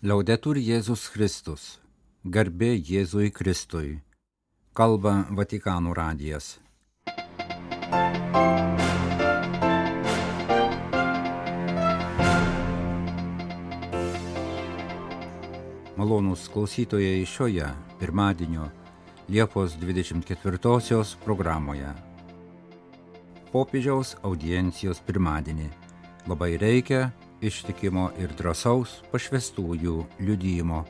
Liaudetur Jėzus Kristus. Garbė Jėzui Kristui. Kalba Vatikanų radijas. Malonūs klausytojai šioje pirmadienio Liepos 24-osios programoje. Popiežiaus audiencijos pirmadienį. Labai reikia ištikimo ir drąsaus pašvestųjų liudyjimo.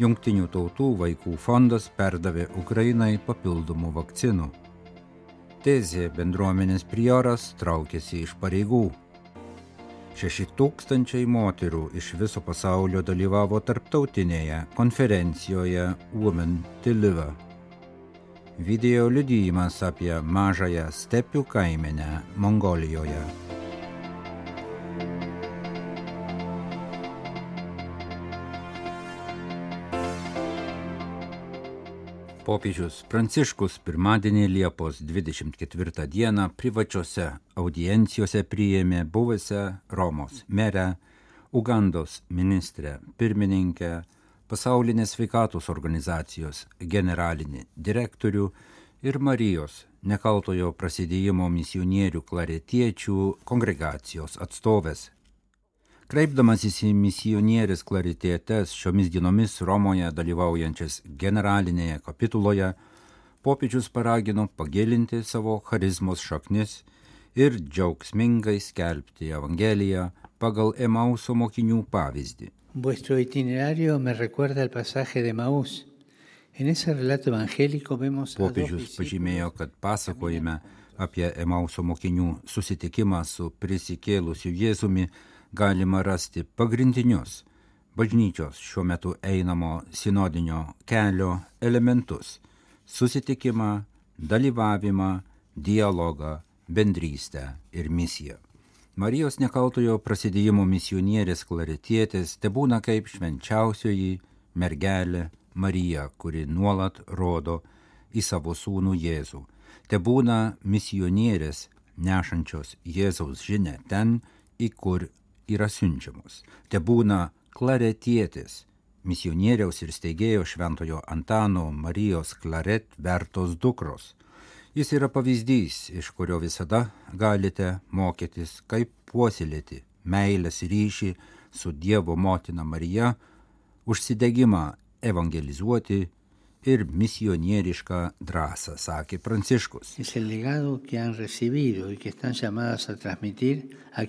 Jungtinių tautų vaikų fondas perdavė Ukrainai papildomų vakcinų. Tezė bendruomenės prioras traukėsi iš pareigų. Šeši tūkstančiai moterų iš viso pasaulio dalyvavo tarptautinėje konferencijoje Women Deliver. Video liudijimas apie mažąją stepių kaimenę Mongolijoje. Popiežius Pranciškus pirmadienį Liepos 24 dieną privačiose audiencijose priėmė buvusią Romos merę, Ugandos ministrę pirmininkę, pasaulinės sveikatos organizacijos generalinį direktorių ir Marijos nekaltojo prasidėjimo misionierių klaretiečių kongregacijos atstovės Kreipdamasis į misionierės klaritėtes šiomis dienomis Romoje dalyvaujančias generalinėje kapituloje, popiežius paragino pagilinti savo charizmos šaknis ir džiaugsmingai skelbti Evangeliją pagal Emauso mokinių pavyzdį. Vuestro itinerario me recuerda el pasaje de vemos Popiežius pažymėjo, kad pasakojime apie Emauso mokinių susitikimą su prisikėlusiu Jėzumi galima rasti pagrindinius bažnyčios šiuo metu einamo sinodinio kelio elementus - susitikimą, dalyvavimą, dialogą, bendrystę ir misiją. Marijos nekaltojo prasidėjimo misionierės klaretietės te būna kaip švenčiausioji mergelė Marija, kuri nuolat rodo į savo sūnų Jėzų. Te būna misionierės nešančios Jėzaus žinę ten, į kur yra siunčiamos. Te būna klaretietis, misionieriaus ir steigėjo šventojo Antano Marijos klaret vertos dukros. Jis yra pavyzdys, iš kurio visada galite mokytis, kaip puoselėti meilės ryšį su Dievo motina Marija, užsidegimą evangelizuoti ir misionierišką drąsą, sakė Pranciškus. Legado recibido a a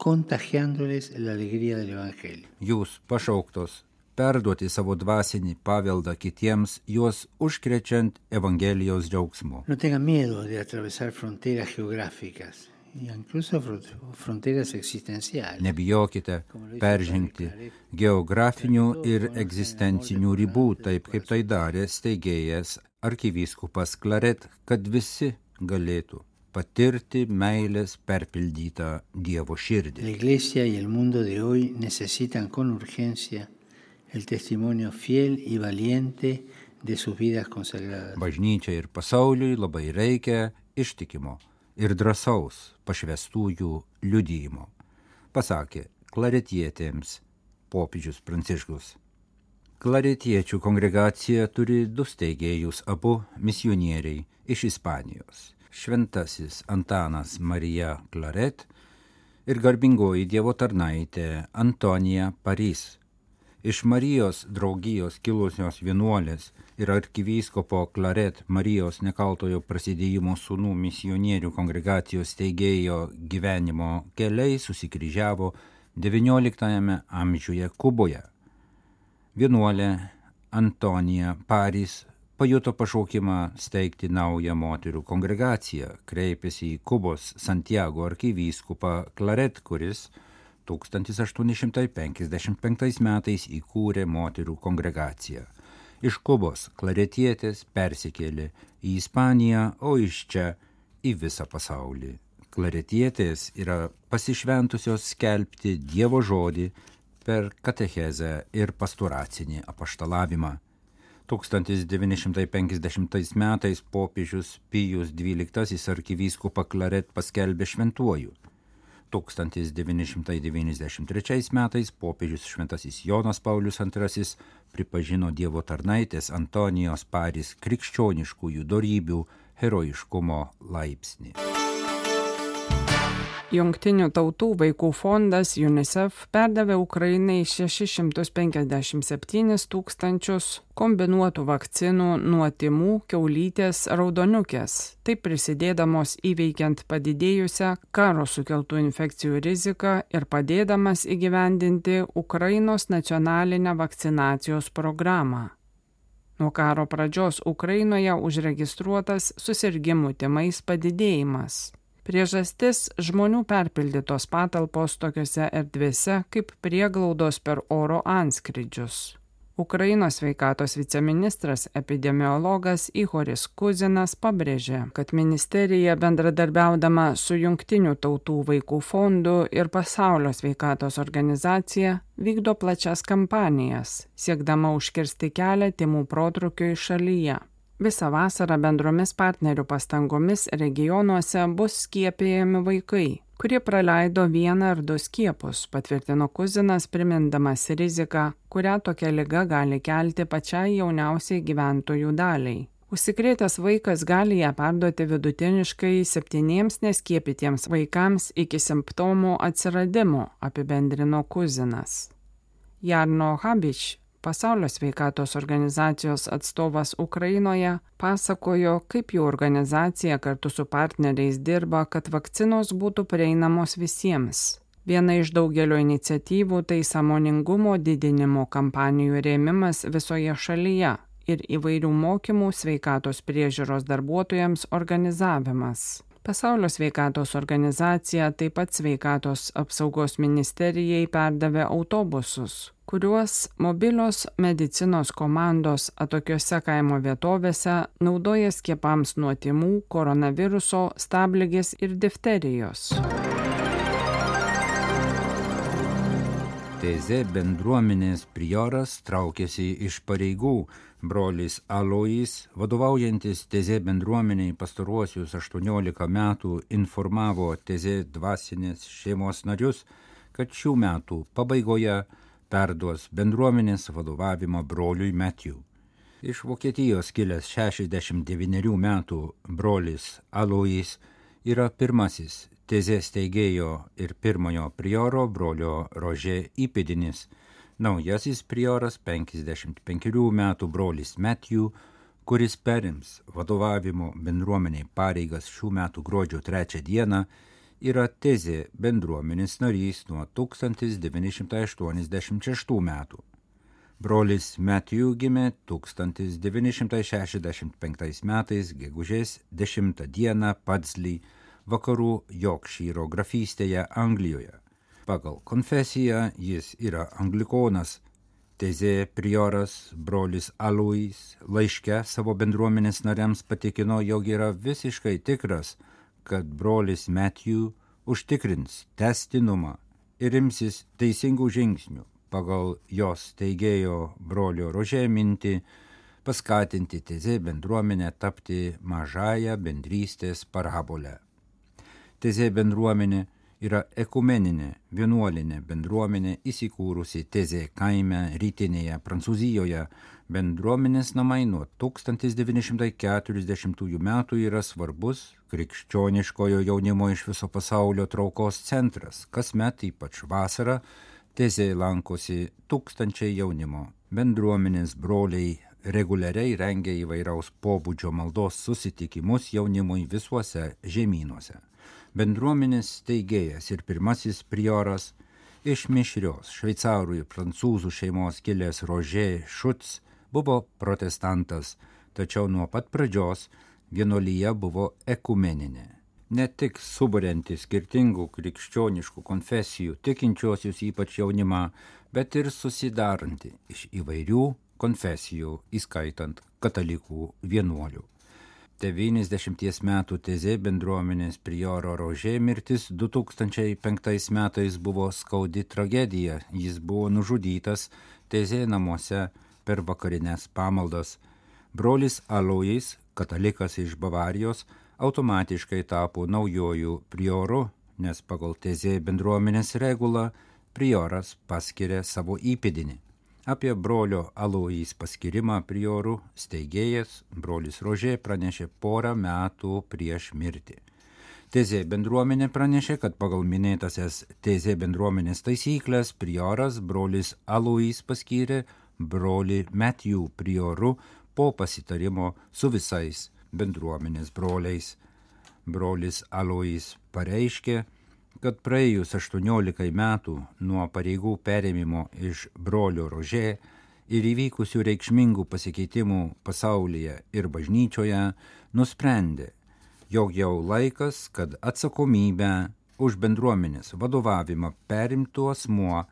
contagiándoles la alegría del Evangelio. Jūs pašauktos perduoti savo dvasinį paveldą kitiems, juos užkrečiant Evangelijos džiaugsmu. No tengan miedo de atravesar fronteras geográficas, incluso fronteras existenciales. Nebijokite peržengti geografinių ir egzistencinių ribų, taip kaip tai darė steigėjas arkivyskupas Klaret, kad visi galėtų patirti meilės perpildytą Dievo širdį. La Iglesia y el mundo de hoy necesitan con urgencia el testimonio fiel y valiente de sus vidas consagradas. Bažnyčia ir pasauliui labai reikia ištikimo ir drąsaus pašvestųjų liudyjimo, pasakė klaretietėms popiežius Pranciškus. Klaretiečių kongregacija turi du steigėjus, abu misionieriai iš Ispanijos šventasis Antanas Marija Klaret ir garbingoji Dievo tarnaitė Antonija Parys. Iš Marijos draugijos kilusios vienuolės ir arkivyskopo Klaret Marijos nekaltojo prasidėjimo sūnų misionierių kongregacijos steigėjo gyvenimo keliai susikryžiavo XIX amžiuje Kuboje. Vienuolė Antonija Parys pajuto pašaukimą steigti naują moterų kongregaciją, kreipėsi į Kubos Santiago arkivyskupą Klaret, kuris 1855 metais įkūrė moterų kongregaciją. Iš Kubos klaretietės persikėlė į Ispaniją, o iš čia į visą pasaulį. Klaretietės yra pasišventusios skelbti Dievo žodį per katechezę ir pastoracinį apaštalavimą. 1950 metais popiežius Pijus XII arkivyskupą Klaret paskelbė šventuoju. 1993 metais popiežius Šventasis Jonas Paulius II pripažino Dievo tarnaitės Antonijos Paris krikščioniškųjų darybių herojiškumo laipsnį. Jungtinių tautų vaikų fondas UNICEF perdavė Ukrainai 657 tūkstančius kombinuotų vakcinų nuo timų, keulytės, raudoniukės, taip prisidėdamos įveikiant padidėjusią karo sukeltų infekcijų riziką ir padėdamas įgyvendinti Ukrainos nacionalinę vakcinacijos programą. Nuo karo pradžios Ukrainoje užregistruotas susirgymų timais padidėjimas. Priežastis - žmonių perpildytos patalpos tokiuose erdvėse kaip prieglaudos per oro anskridžius. Ukrainos sveikatos viceministras epidemiologas Ihoris Kuzinas pabrėžė, kad ministerija bendradarbiaudama su Junktinių tautų vaikų fondu ir Pasaulio sveikatos organizacija vykdo plačias kampanijas, siekdama užkirsti kelią timų protrukiui šalyje. Visą vasarą bendromis partnerių pastangomis regionuose bus skiepėjami vaikai, kurie praleido vieną ar du skiepus, patvirtino Kuzinas, primindamas riziką, kurią tokia lyga gali kelti pačiai jauniausiai gyventojų daliai. Užsikrėtęs vaikas gali ją perduoti vidutiniškai septyniems neskiepytiems vaikams iki simptomų atsiradimo, apibendrino Kuzinas. Jarno Habič, Pasaulio sveikatos organizacijos atstovas Ukrainoje pasakojo, kaip jų organizacija kartu su partneriais dirba, kad vakcinos būtų prieinamos visiems. Viena iš daugelio iniciatyvų tai samoningumo didinimo kampanijų rėmimas visoje šalyje ir įvairių mokymų sveikatos priežiūros darbuotojams organizavimas. Pasaulio sveikatos organizacija taip pat sveikatos apsaugos ministerijai perdavė autobusus, kuriuos mobilios medicinos komandos atokiose kaimo vietovėse naudoja skiepams nuo timų, koronaviruso, stabligės ir difterijos. Teze bendruomenės prioras traukėsi iš pareigų, brolis Alois, vadovaujantis Teze bendruomeniai pastaruosius 18 metų, informavo Teze dvasinės šeimos narius, kad šių metų pabaigoje perduos bendruomenės vadovavimą broliui Metijų. Iš Vokietijos kilęs 69 metų brolis Alois yra pirmasis tezės teigėjo ir pirmojo prioro brolio Rožė įpėdinis, naujasis prioras 55 metų brolis Matthew, kuris perims vadovavimo bendruomeniai pareigas šių metų gruodžio 3 dieną, yra tezė bendruomenės narys nuo 1986 metų. Brolis Matthew gimė 1965 metais gegužės 10 dieną Padsley, vakarų Jokšyro grafystėje Anglijoje. Pagal konfesiją jis yra anglikonas. Tezė prioras brolis Alois laiške savo bendruomenės nariams patikino, jog yra visiškai tikras, kad brolis Matthew užtikrins testinumą ir imsis teisingų žingsnių pagal jos teigėjo brolio rožė mintį paskatinti tezė bendruomenę tapti mažąją bendrystės parabolę. Tezė bendruomenė yra ekumeninė vienuolinė bendruomenė įsikūrusi Tezė kaime rytinėje Prancūzijoje. Bendruomenės namai nuo 1940 metų yra svarbus krikščioniškojo jaunimo iš viso pasaulio traukos centras. Kasmet, ypač vasarą, Tezė lankosi tūkstančiai jaunimo. Bendruomenės broliai reguliariai rengia įvairaus pobūdžio maldos susitikimus jaunimui visuose žemynuose bendruomenės steigėjas ir pirmasis prioras iš mišrios šveicarų ir prancūzų šeimos kilęs Rožė Šuts buvo protestantas, tačiau nuo pat pradžios vienolyje buvo ekumeninė. Ne tik suburianti skirtingų krikščioniškų konfesijų tikinčiosius ypač jaunimą, bet ir susidaranti iš įvairių konfesijų, įskaitant katalikų vienuolių. 90 metų tezė bendruomenės prioro rožė mirtis 2005 metais buvo skaudi tragedija. Jis buvo nužudytas tezė namuose per vakarinės pamaldas. Brolis Alojais, katalikas iš Bavarijos, automatiškai tapo naujojų prioru nes pagal tezė bendruomenės regulą prioras paskiria savo įpėdinį. Apie brolio Aloijais paskirimą priorų steigėjas brolis Rožė pranešė porą metų prieš mirtį. Tezė bendruomenė pranešė, kad pagal minėtasias tezė bendruomenės taisyklės prioras brolis Aloijais paskyrė broli Matthew prioru po pasitarimo su visais bendruomenės broliais. Brolis Alois pareiškė, kad praėjus 18 metų nuo pareigų perėmimo iš brolio Rožė ir įvykusių reikšmingų pasikeitimų pasaulyje ir bažnyčioje, nusprendė, jog jau laikas, kad atsakomybę už bendruomenės vadovavimą perimtų asmuo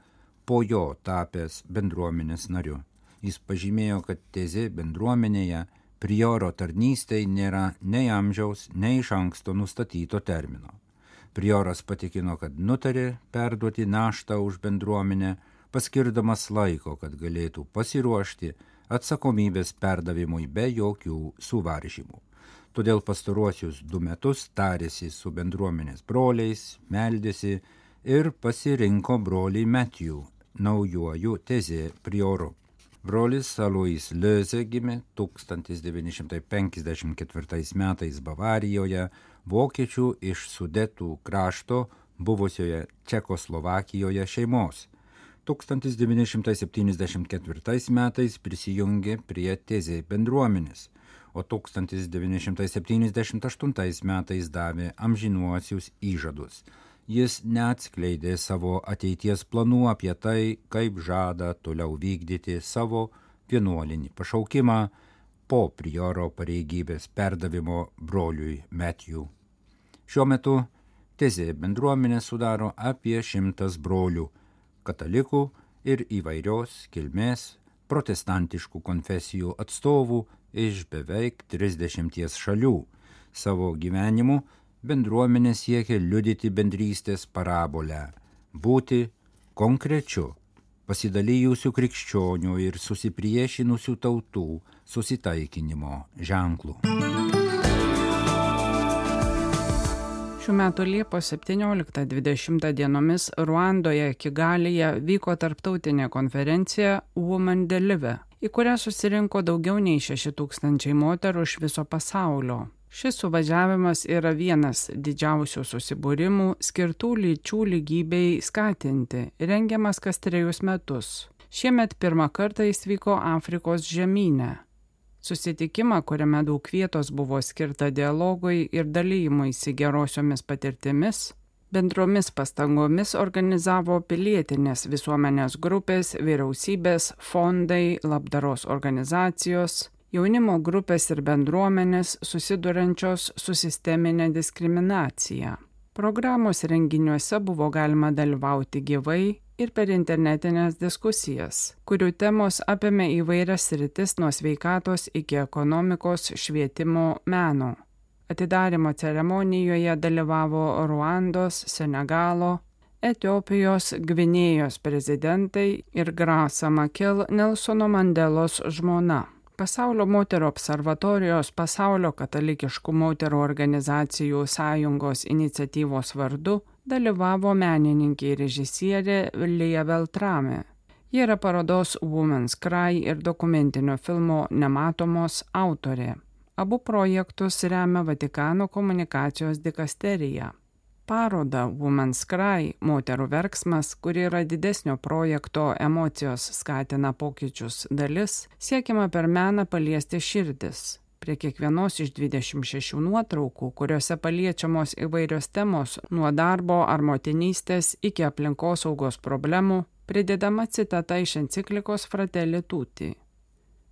po jo tapęs bendruomenės nariu. Jis pažymėjo, kad tezė bendruomenėje prioro tarnystei nėra nei amžiaus, nei iš anksto nustatyto termino. Prioras patikino, kad nutarė perduoti naštą už bendruomenę, paskirdamas laiko, kad galėtų pasiruošti atsakomybės perdavimui be jokių suvaržymų. Todėl pastaruosius du metus tarėsi su bendruomenės broliais, meldėsi ir pasirinko brolį Metijų, naujuoju tezė prioru. Brolis Alois Leze gimė 1954 metais Bavarijoje, vokiečių iš Sudetų krašto buvusioje Čekoslovakijoje šeimos. 1974 metais prisijungė prie Tezė bendruomenės, o 1978 metais davė amžinuosius įžadus jis neatskleidė savo ateities planų apie tai, kaip žada toliau vykdyti savo vienuolinį pašaukimą po prioro pareigybės perdavimo broliui Metjų. Šiuo metu tezė bendruomenė sudaro apie šimtas brolių - katalikų ir įvairios kilmės protestantiškų konfesijų atstovų iš beveik 30 šalių. Savo gyvenimu bendruomenė siekia liudyti bendrystės parabolę - būti konkrečiu, pasidalijusių krikščionių ir susipriešinusių tautų susitaikinimo ženklų. Šių metų Liepos 17-20 dienomis Ruandoje, Kigalyje vyko tarptautinė konferencija Woman Deliver, į kurią susirinko daugiau nei 6000 moterų iš viso pasaulio. Šis suvažiavimas yra vienas didžiausių susibūrimų skirtų lyčių lygybei skatinti, rengiamas kas trejus metus. Šiemet pirmą kartą jis vyko Afrikos žemynę. Susitikimą, kuriame daug vietos buvo skirta dialogui ir dalymuisi gerosiomis patirtimis, bendromis pastangomis organizavo pilietinės visuomenės grupės, vyriausybės, fondai, labdaros organizacijos, jaunimo grupės ir bendruomenės susidurančios su sisteminė diskriminacija. Programos renginiuose buvo galima dalyvauti gyvai ir per internetinės diskusijas, kurių temos apėmė įvairias rytis nuo sveikatos iki ekonomikos, švietimo, meno. Atidarimo ceremonijoje dalyvavo Ruandos, Senegalo, Etiopijos, Gvinėjos prezidentai ir Grasa Makel Nelsono Mandelos žmona. Pasaulio moterų observatorijos pasaulio katalikiškų moterų organizacijų sąjungos iniciatyvos vardu dalyvavo menininkė ir režisierė Lija Veltrame. Ji yra parodos Women's Cry ir dokumentinio filmo Nematomos autorė. Abu projektus remia Vatikano komunikacijos dikasterija parodą Women's Cry - moterų verksmas, kuri yra didesnio projekto emocijos skatina pokyčius dalis, siekiama per meną paliesti širdis. Prie kiekvienos iš 26 nuotraukų, kuriuose paliečiamos įvairios temos nuo darbo ar motinystės iki aplinkosaugos problemų, pridedama citata iš enciklikos Fratelli Tutti.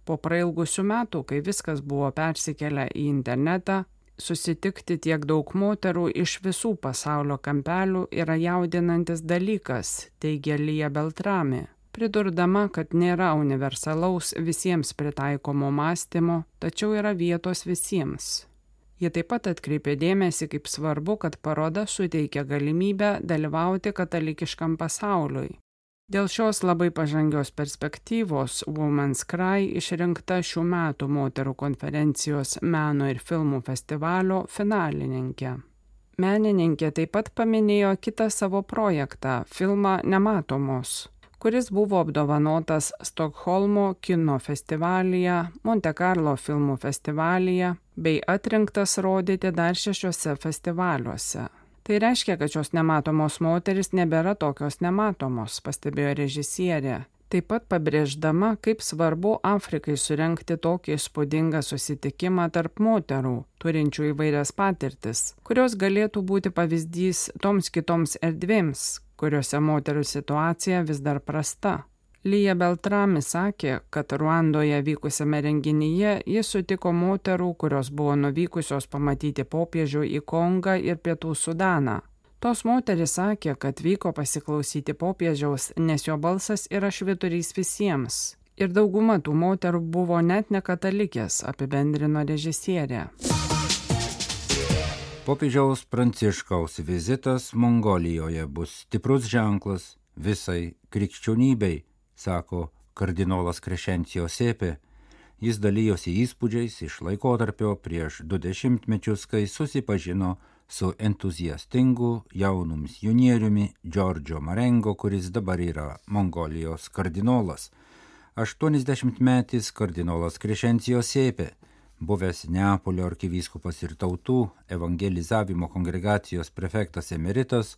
Po prailgusių metų, kai viskas buvo persikėlę į internetą, susitikti tiek daug moterų iš visų pasaulio kampelių yra jaudinantis dalykas, teigia Lija Beltrami, pridurdama, kad nėra universalaus visiems pritaikomo mąstymo, tačiau yra vietos visiems. Jie taip pat atkreipė dėmesį, kaip svarbu, kad paroda suteikia galimybę dalyvauti katalikiškam pasauliui, Dėl šios labai pažangios perspektyvos Women's Cry išrinkta šių metų moterų konferencijos meno ir filmų festivalio finalininkė. Menininkė taip pat paminėjo kitą savo projektą - filmą Nematomos, kuris buvo apdovanotas Stokholmo kino festivalyje, Monte Carlo filmų festivalyje bei atrinktas rodyti dar šešiuose festivaliuose. Tai reiškia, kad šios nematomos moteris nebėra tokios nematomos, pastebėjo režisierė. Taip pat pabrėždama, kaip svarbu Afrikai surenkti tokį įspūdingą susitikimą tarp moterų, turinčių įvairias patirtis, kurios galėtų būti pavyzdys toms kitoms erdvėms, kuriuose moterų situacija vis dar prasta. Lyja Beltrami sakė, kad Ruandoje vykusiame renginyje jis sutiko moterų, kurios buvo nuvykusios pamatyti popiežių į Kongą ir Pietų Sudaną. Tos moteris sakė, kad vyko pasiklausyti popiežiaus, nes jo balsas yra šviturys visiems. Ir dauguma tų moterų buvo net ne katalikės, apibendrino režisierė. Popiežiaus Pranciškaus vizitas Mongolijoje bus stiprus ženklas visai krikščionybei sako kardinolas Krešencijo Sėpė. Jis dalyjosi įspūdžiais iš laikotarpio prieš du dešimtmečius, kai susipažino su entuziastingu jaunu misionieriumi Džordžio Marengo, kuris dabar yra Mongolijos kardinolas. 80 metis kardinolas Krešencijo Sėpė, buvęs Neapolio arkivyskupas ir tautų evangelizavimo kongregacijos prefektas emeritas,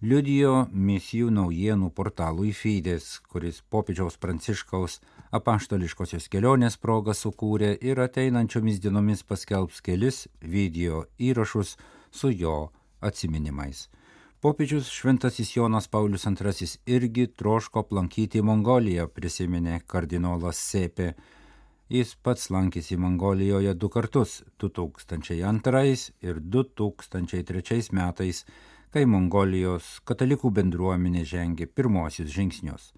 liudijo misijų naujienų portalui Fides, kuris popiežiaus pranciškaus apaštališkosios kelionės progą sukūrė ir ateinančiomis dienomis paskelbs kelis video įrašus su jo atsiminimais. Popiežius Šventasis Jonas Paulius II irgi troško aplankyti Mongoliją, prisiminė kardinolas Sepė. Jis pats lankėsi Mongolijoje du kartus - 2002 ir 2003 metais kai Mongolijos katalikų bendruomenė žengė pirmosius žingsnius.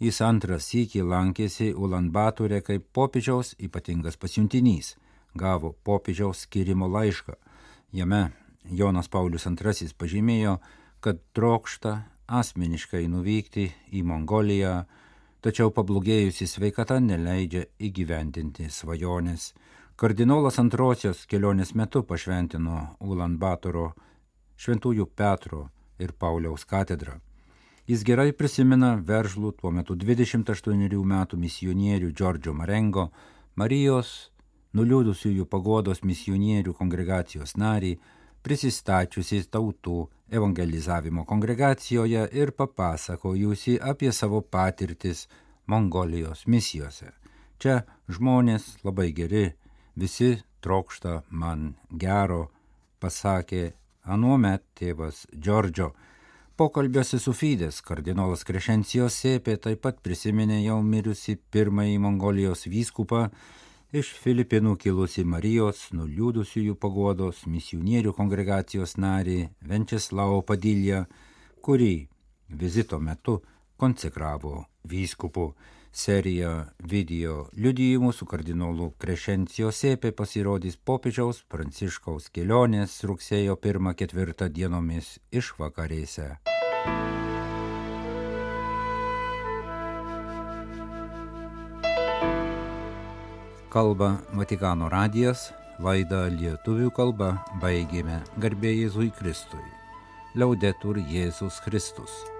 Jis antras sykį lankėsi Ulanbatorė kaip popiežiaus ypatingas pasiuntinys, gavo popiežiaus skirimo laišką. Jame Jonas Paulius II pažymėjo, kad trokšta asmeniškai nuvykti į Mongoliją, tačiau pablogėjusi sveikata neleidžia įgyvendinti svajonės. Kardinolas antrosios kelionės metu pašventino Ulanbatoro Šventųjų Petro ir Pauliaus katedrą. Jis gerai prisimena veržlų tuo metu 28 metų misionierių Džordžio Marengo, Marijos nuliūdusiųjų pagodos misionierių kongregacijos narį, prisistačiusi tautų evangelizavimo kongregacijoje ir papasakojusi apie savo patirtis Mongolijos misijose. Čia žmonės labai geri, visi trokšta man gero, pasakė anuomet tėvas Džordžio. Pokalbiuose su Fides kardinolas Krešencijos Sėpė taip pat prisiminė jau mirusi pirmąjį Mongolijos vyskupą, iš Filipinų kilusi Marijos nuliūdusiųjų pagodos misionierių kongregacijos narį Venčeslavo Padilją, kurį vizito metu konsekravo vyskupu. Serija video liudijimų su kardinolu Krešencijo Sėpė pasirodys popiežiaus Pranciškaus kelionės rugsėjo 1-4 dienomis išvakarėse. Kalba Vatikano radijas, laidą lietuvių kalba baigėme garbėjai Jėzui Kristui. Liaudetur Jėzus Kristus.